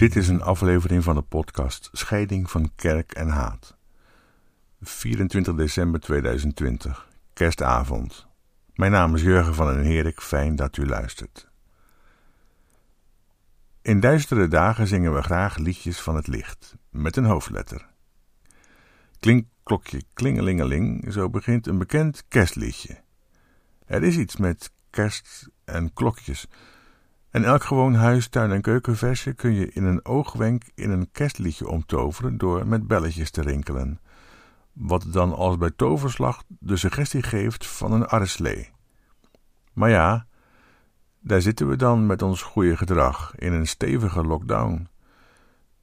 Dit is een aflevering van de podcast Scheiding van Kerk en Haat. 24 december 2020, kerstavond. Mijn naam is Jurgen van den Herik, fijn dat u luistert. In duistere dagen zingen we graag liedjes van het licht, met een hoofdletter. Klink, klokje, klingelingeling, zo begint een bekend kerstliedje. Er is iets met kerst en klokjes en elk gewoon huis, tuin- en keukenversje kun je in een oogwenk in een kerstliedje omtoveren door met belletjes te rinkelen. Wat dan als bij toverslag de suggestie geeft van een arreslee. Maar ja, daar zitten we dan met ons goede gedrag in een stevige lockdown.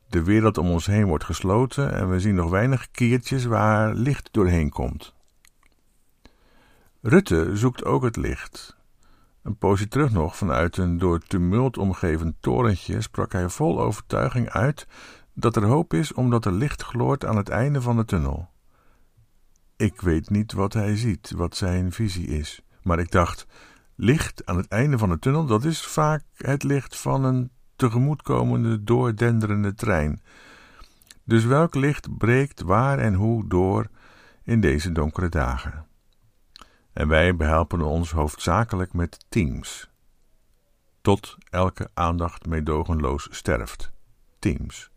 De wereld om ons heen wordt gesloten en we zien nog weinig kiertjes waar licht doorheen komt. Rutte zoekt ook het licht, een poosje terug nog, vanuit een door tumult omgeven torentje, sprak hij vol overtuiging uit dat er hoop is omdat er licht gloort aan het einde van de tunnel. Ik weet niet wat hij ziet, wat zijn visie is, maar ik dacht: licht aan het einde van de tunnel, dat is vaak het licht van een tegemoetkomende, doordenderende trein. Dus welk licht breekt waar en hoe door in deze donkere dagen? En wij behelpen ons hoofdzakelijk met teams. Tot elke aandacht meedogenloos sterft. Teams.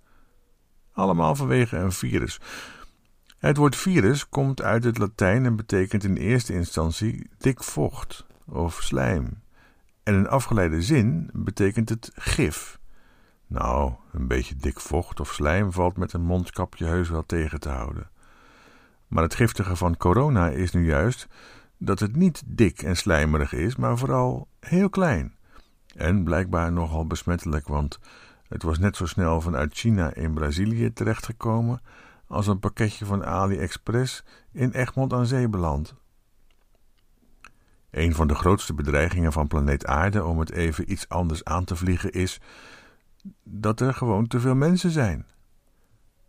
Allemaal vanwege een virus. Het woord virus komt uit het Latijn en betekent in eerste instantie dik vocht of slijm. En in afgeleide zin betekent het gif. Nou, een beetje dik vocht of slijm valt met een mondkapje heus wel tegen te houden. Maar het giftige van corona is nu juist dat het niet dik en slijmerig is, maar vooral heel klein. En blijkbaar nogal besmettelijk, want het was net zo snel vanuit China in Brazilië terechtgekomen als een pakketje van AliExpress in Egmond aan Zee beland. Een van de grootste bedreigingen van planeet Aarde, om het even iets anders aan te vliegen, is dat er gewoon te veel mensen zijn.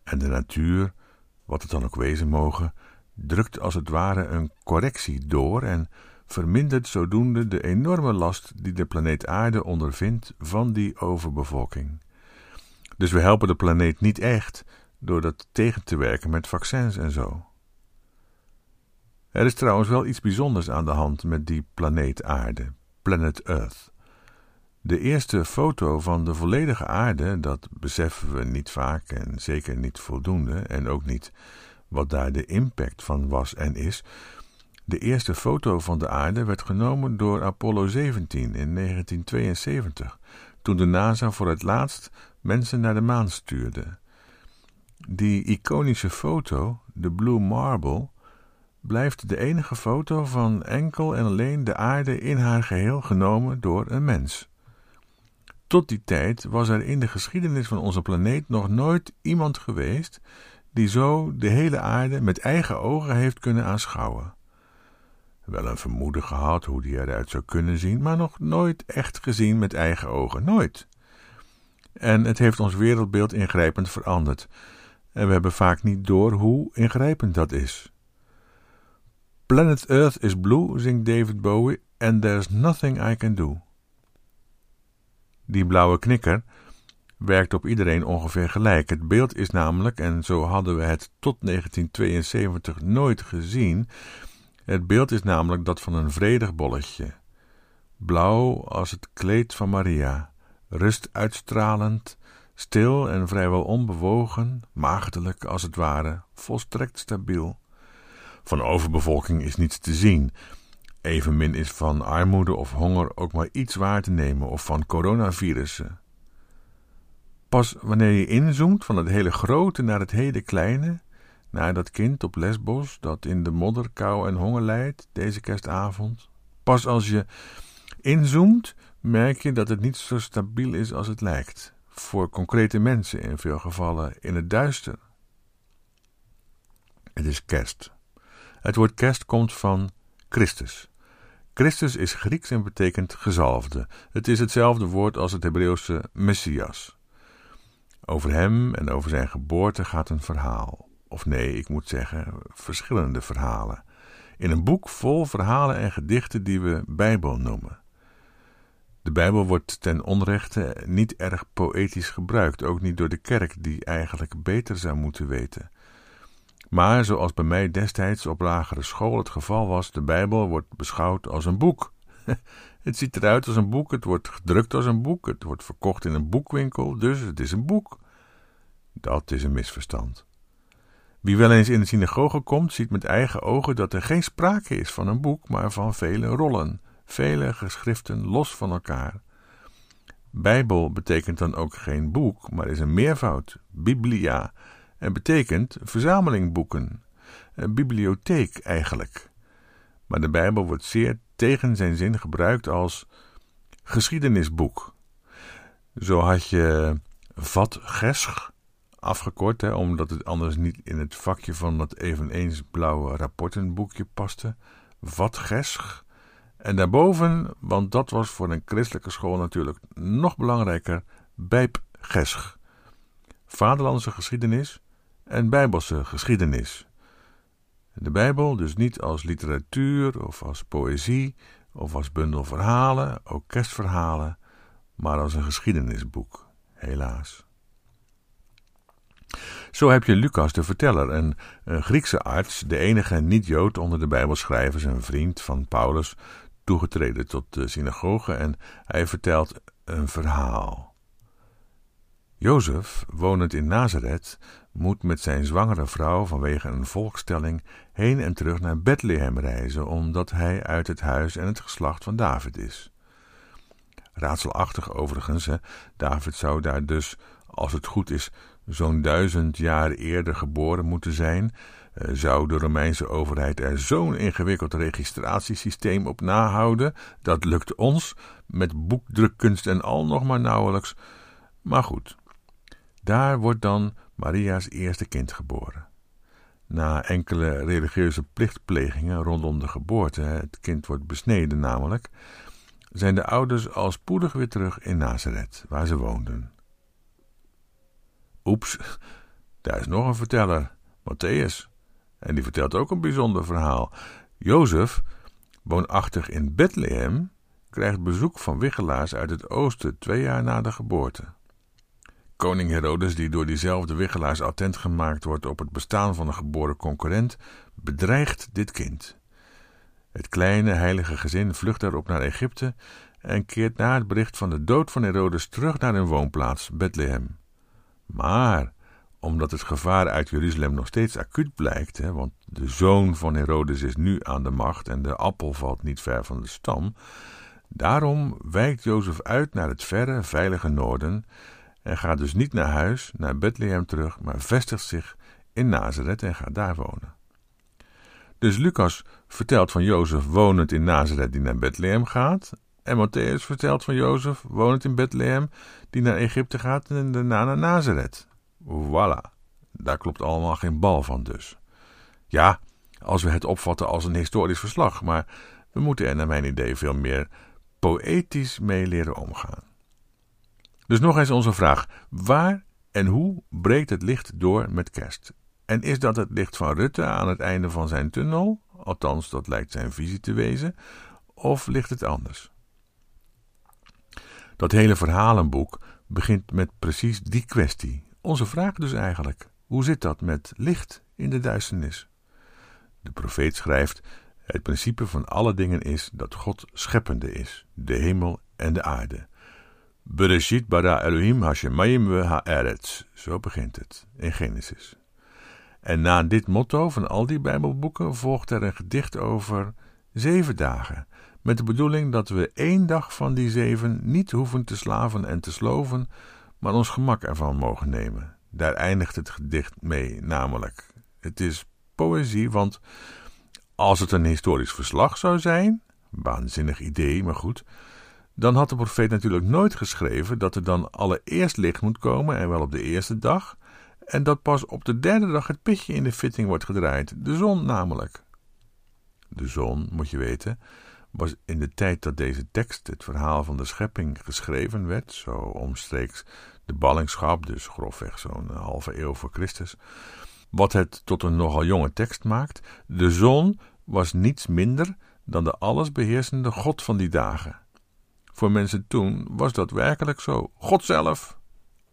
En de natuur, wat het dan ook wezen mogen, drukt als het ware een correctie door en vermindert zodoende de enorme last die de planeet Aarde ondervindt van die overbevolking. Dus we helpen de planeet niet echt door dat tegen te werken met vaccins en zo. Er is trouwens wel iets bijzonders aan de hand met die planeet Aarde, Planet Earth. De eerste foto van de volledige aarde, dat beseffen we niet vaak en zeker niet voldoende en ook niet wat daar de impact van was en is. De eerste foto van de aarde werd genomen door Apollo 17 in 1972, toen de NASA voor het laatst mensen naar de maan stuurde. Die iconische foto, de Blue Marble, blijft de enige foto van enkel en alleen de aarde in haar geheel genomen door een mens. Tot die tijd was er in de geschiedenis van onze planeet nog nooit iemand geweest die zo de hele aarde met eigen ogen heeft kunnen aanschouwen. Wel een vermoeden gehad hoe die eruit zou kunnen zien, maar nog nooit echt gezien met eigen ogen, nooit. En het heeft ons wereldbeeld ingrijpend veranderd, en we hebben vaak niet door hoe ingrijpend dat is. Planet Earth is blue, zingt David Bowie, and there's nothing I can do. Die blauwe knikker werkt op iedereen ongeveer gelijk. Het beeld is namelijk, en zo hadden we het tot 1972 nooit gezien, het beeld is namelijk dat van een vredig bolletje. Blauw als het kleed van Maria, rust uitstralend, stil en vrijwel onbewogen, maagdelijk als het ware, volstrekt stabiel. Van overbevolking is niets te zien. Evenmin is van armoede of honger ook maar iets waar te nemen, of van coronavirussen. Pas wanneer je inzoomt van het hele grote naar het hele kleine, naar dat kind op Lesbos dat in de modder, kou en honger lijdt deze kerstavond, pas als je inzoomt, merk je dat het niet zo stabiel is als het lijkt. Voor concrete mensen in veel gevallen in het duister. Het is kerst. Het woord kerst komt van Christus. Christus is Grieks en betekent gezalfde. Het is hetzelfde woord als het Hebreeuwse Messias. Over hem en over zijn geboorte gaat een verhaal. Of nee, ik moet zeggen, verschillende verhalen. In een boek vol verhalen en gedichten die we Bijbel noemen. De Bijbel wordt ten onrechte niet erg poëtisch gebruikt, ook niet door de kerk, die eigenlijk beter zou moeten weten. Maar zoals bij mij destijds op lagere school het geval was, de Bijbel wordt beschouwd als een boek. het ziet eruit als een boek, het wordt gedrukt als een boek, het wordt verkocht in een boekwinkel, dus het is een boek. Dat is een misverstand. Wie wel eens in de synagoge komt, ziet met eigen ogen dat er geen sprake is van een boek, maar van vele rollen, vele geschriften los van elkaar. Bijbel betekent dan ook geen boek, maar is een meervoud, biblia, en betekent verzameling boeken, een bibliotheek eigenlijk. Maar de Bijbel wordt zeer tegen zijn zin gebruikt als geschiedenisboek. Zo had je Vat Gesch, afgekort, hè, omdat het anders niet in het vakje van dat eveneens blauwe rapportenboekje paste. Vat Gesch. En daarboven, want dat was voor een christelijke school natuurlijk nog belangrijker, Bijp Gesch. Vaderlandse geschiedenis en bijbelse geschiedenis. De Bijbel dus niet als literatuur of als poëzie of als bundel verhalen, ook maar als een geschiedenisboek, helaas. Zo heb je Lucas de verteller, een, een Griekse arts, de enige niet-Jood onder de Bijbelschrijvers, een vriend van Paulus, toegetreden tot de synagoge en hij vertelt een verhaal. Jozef, wonend in Nazareth, moet met zijn zwangere vrouw vanwege een volkstelling heen en terug naar Bethlehem reizen, omdat hij uit het huis en het geslacht van David is. Raadselachtig overigens, hè? David zou daar dus, als het goed is, zo'n duizend jaar eerder geboren moeten zijn. Eh, zou de Romeinse overheid er zo'n ingewikkeld registratiesysteem op nahouden? Dat lukt ons, met boekdrukkunst en al nog maar nauwelijks. Maar goed, daar wordt dan Maria's eerste kind geboren. Na enkele religieuze plichtplegingen rondom de geboorte, het kind wordt besneden namelijk, zijn de ouders al spoedig weer terug in Nazareth, waar ze woonden. Oeps, daar is nog een verteller, Matthäus, en die vertelt ook een bijzonder verhaal. Jozef, woonachtig in Bethlehem, krijgt bezoek van wiggelaars uit het oosten twee jaar na de geboorte. Koning Herodes, die door diezelfde wiggelaars attent gemaakt wordt op het bestaan van een geboren concurrent, bedreigt dit kind. Het kleine heilige gezin vlucht daarop naar Egypte en keert na het bericht van de dood van Herodes terug naar hun woonplaats, Bethlehem. Maar omdat het gevaar uit Jeruzalem nog steeds acuut blijkt, want de zoon van Herodes is nu aan de macht en de appel valt niet ver van de stam, daarom wijkt Jozef uit naar het verre, veilige noorden en gaat dus niet naar huis, naar Bethlehem terug, maar vestigt zich in Nazareth en gaat daar wonen. Dus Lucas vertelt van Jozef wonend in Nazareth die naar Bethlehem gaat. En Matthäus vertelt van Jozef wonend in Bethlehem die naar Egypte gaat en daarna naar Nazareth. Voilà, daar klopt allemaal geen bal van dus. Ja, als we het opvatten als een historisch verslag, maar we moeten er naar mijn idee veel meer poëtisch mee leren omgaan. Dus nog eens onze vraag: waar en hoe breekt het licht door met kerst? En is dat het licht van Rutte aan het einde van zijn tunnel? Althans, dat lijkt zijn visie te wezen. Of ligt het anders? Dat hele verhalenboek begint met precies die kwestie. Onze vraag dus eigenlijk: hoe zit dat met licht in de duisternis? De profeet schrijft: Het principe van alle dingen is dat God scheppende is, de hemel en de aarde. Bereshit bara Elohim hashemayim we haaretz. Zo begint het in Genesis. En na dit motto van al die Bijbelboeken volgt er een gedicht over zeven dagen, met de bedoeling dat we één dag van die zeven niet hoeven te slaven en te sloven, maar ons gemak ervan mogen nemen. Daar eindigt het gedicht mee, namelijk. Het is poëzie, want als het een historisch verslag zou zijn, waanzinnig idee, maar goed, dan had de profeet natuurlijk nooit geschreven dat er dan allereerst licht moet komen en wel op de eerste dag, en dat pas op de derde dag het pitje in de fitting wordt gedraaid, de zon namelijk. De zon, moet je weten, was in de tijd dat deze tekst, het verhaal van de schepping, geschreven werd, zo omstreeks de ballingschap, dus grofweg zo'n halve eeuw voor Christus, wat het tot een nogal jonge tekst maakt, de zon was niets minder dan de allesbeheersende God van die dagen. Voor mensen toen was dat werkelijk zo. God zelf.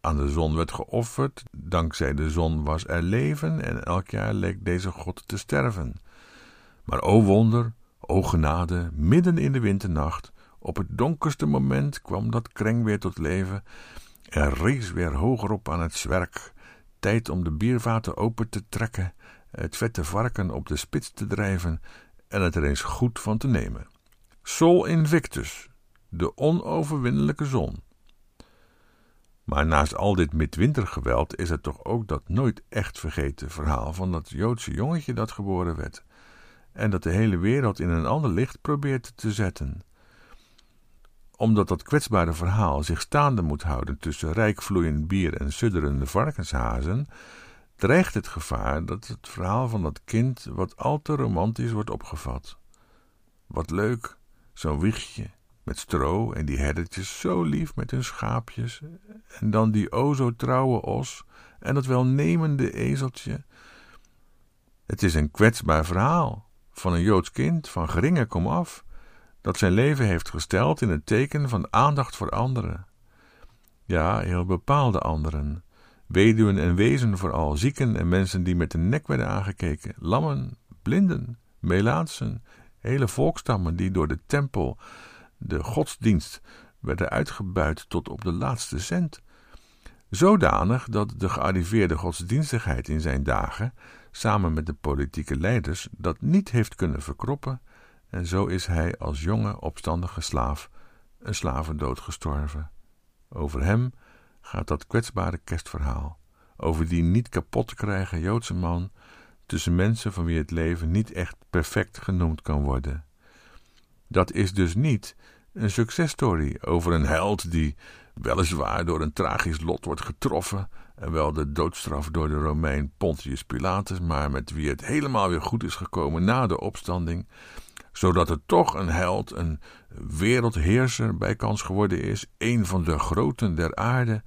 Aan de zon werd geofferd. Dankzij de zon was er leven en elk jaar leek deze God te sterven. Maar o wonder, o genade, midden in de winternacht, op het donkerste moment kwam dat kreng weer tot leven en rees weer hoger op aan het zwerk. Tijd om de biervaten open te trekken, het vette varken op de spits te drijven en het er eens goed van te nemen. Sol Invictus, de onoverwinnelijke zon. Maar naast al dit midwintergeweld is het toch ook dat nooit echt vergeten verhaal van dat Joodse jongetje dat geboren werd en dat de hele wereld in een ander licht probeert te zetten. Omdat dat kwetsbare verhaal zich staande moet houden tussen rijk vloeiend bier en sudderende varkenshazen, dreigt het gevaar dat het verhaal van dat kind wat al te romantisch wordt opgevat. Wat leuk, zo'n wiegje met stro en die herdertjes zo lief met hun schaapjes, en dan die o zo trouwe os en dat welnemende ezeltje. Het is een kwetsbaar verhaal van een Joods kind van geringe komaf, dat zijn leven heeft gesteld in het teken van aandacht voor anderen. Ja, heel bepaalde anderen. Weduwen en wezen vooral, zieken en mensen die met de nek werden aangekeken, lammen, blinden, melaatsen, hele volkstammen die door de tempel, de godsdienst, werden uitgebuit tot op de laatste cent. Zodanig dat de gearriveerde godsdienstigheid in zijn dagen samen met de politieke leiders, dat niet heeft kunnen verkroppen, en zo is hij als jonge opstandige slaaf een slavendood gestorven. Over hem gaat dat kwetsbare kerstverhaal, over die niet kapot te krijgen Joodse man tussen mensen van wie het leven niet echt perfect genoemd kan worden. Dat is dus niet een successtory over een held die weliswaar door een tragisch lot wordt getroffen en wel de doodstraf door de Romein Pontius Pilatus, maar met wie het helemaal weer goed is gekomen na de opstanding, zodat er toch een held, een wereldheerser bij kans geworden is, een van de groten der aarde.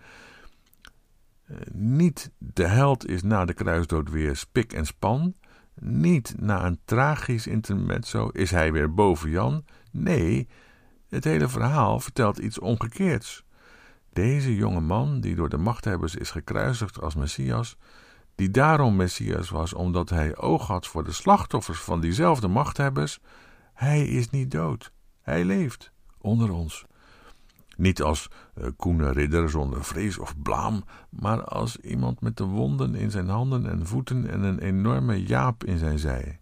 Eh, niet de held is na de kruisdood weer spik en span, niet na een tragisch intermezzo is hij weer boven Jan. Nee, het hele verhaal vertelt iets omgekeerds. Deze jonge man, die door de machthebbers is gekruisigd als Messias, die daarom Messias was omdat hij oog had voor de slachtoffers van diezelfde machthebbers, hij is niet dood. Hij leeft onder ons. Niet als uh, koene ridder zonder vrees of blaam, maar als iemand met de wonden in zijn handen en voeten en een enorme jaap in zijn zij.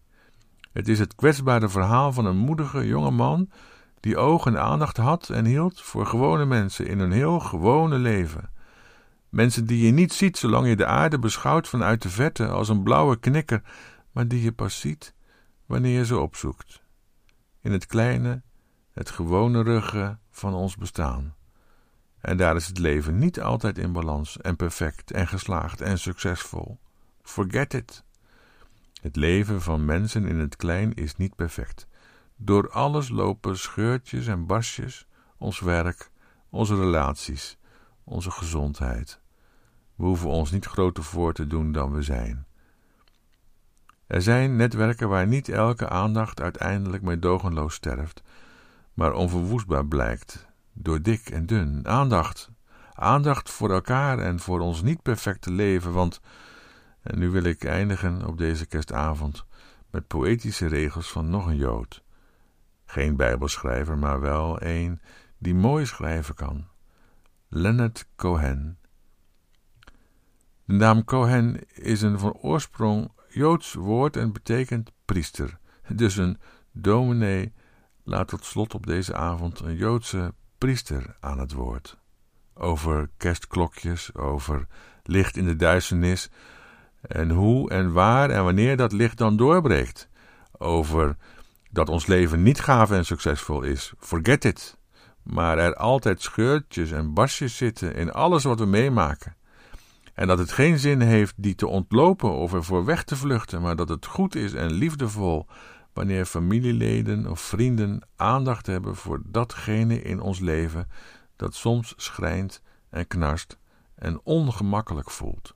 Het is het kwetsbare verhaal van een moedige jonge man die oog en aandacht had en hield voor gewone mensen in hun heel gewone leven. Mensen die je niet ziet zolang je de aarde beschouwt vanuit de verte als een blauwe knikker, maar die je pas ziet wanneer je ze opzoekt. In het kleine, het gewone ruggen van ons bestaan. En daar is het leven niet altijd in balans en perfect en geslaagd en succesvol. Forget it. Het leven van mensen in het klein is niet perfect. Door alles lopen scheurtjes en barstjes, ons werk, onze relaties, onze gezondheid. We hoeven ons niet groter voor te doen dan we zijn. Er zijn netwerken waar niet elke aandacht uiteindelijk meedogenloos sterft, maar onverwoestbaar blijkt, door dik en dun. Aandacht, aandacht voor elkaar en voor ons niet perfecte leven, want, en nu wil ik eindigen op deze kerstavond met poëtische regels van nog een Jood. Geen Bijbelschrijver, maar wel een die mooi schrijven kan. Leonard Cohen. De naam Cohen is een van oorsprong Joods woord en betekent priester. Dus een dominee laat tot slot op deze avond een Joodse priester aan het woord. Over kerstklokjes, over licht in de duisternis en hoe en waar en wanneer dat licht dan doorbreekt. Over dat ons leven niet gaaf en succesvol is. Forget it. Maar er altijd scheurtjes en basjes zitten in alles wat we meemaken. En dat het geen zin heeft die te ontlopen of ervoor weg te vluchten, maar dat het goed is en liefdevol wanneer familieleden of vrienden aandacht hebben voor datgene in ons leven dat soms schrijnt en knarst en ongemakkelijk voelt.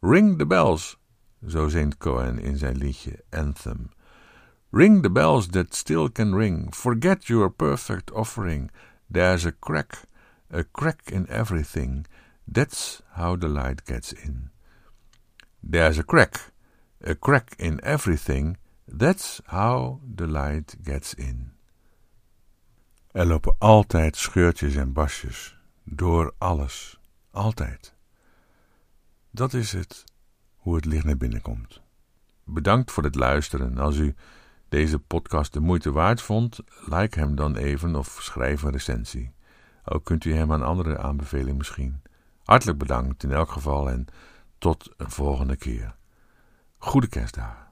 Ring the bells, zo zingt Cohen in zijn liedje Anthem. Ring the bells that still can ring. Forget your perfect offering. There's a crack, a crack in everything. That's how the light gets in. There's a crack, a crack in everything. That's how the light gets in. Er lopen altijd scheurtjes en basjes door alles, altijd. Dat is het, hoe het licht naar binnen komt. Bedankt voor het luisteren. Als u deze podcast de moeite waard vond, like hem dan even of schrijf een recensie. Ook kunt u hem aan andere aanbevelen misschien. Hartelijk bedankt in elk geval en tot een volgende keer. Goede kerstdagen.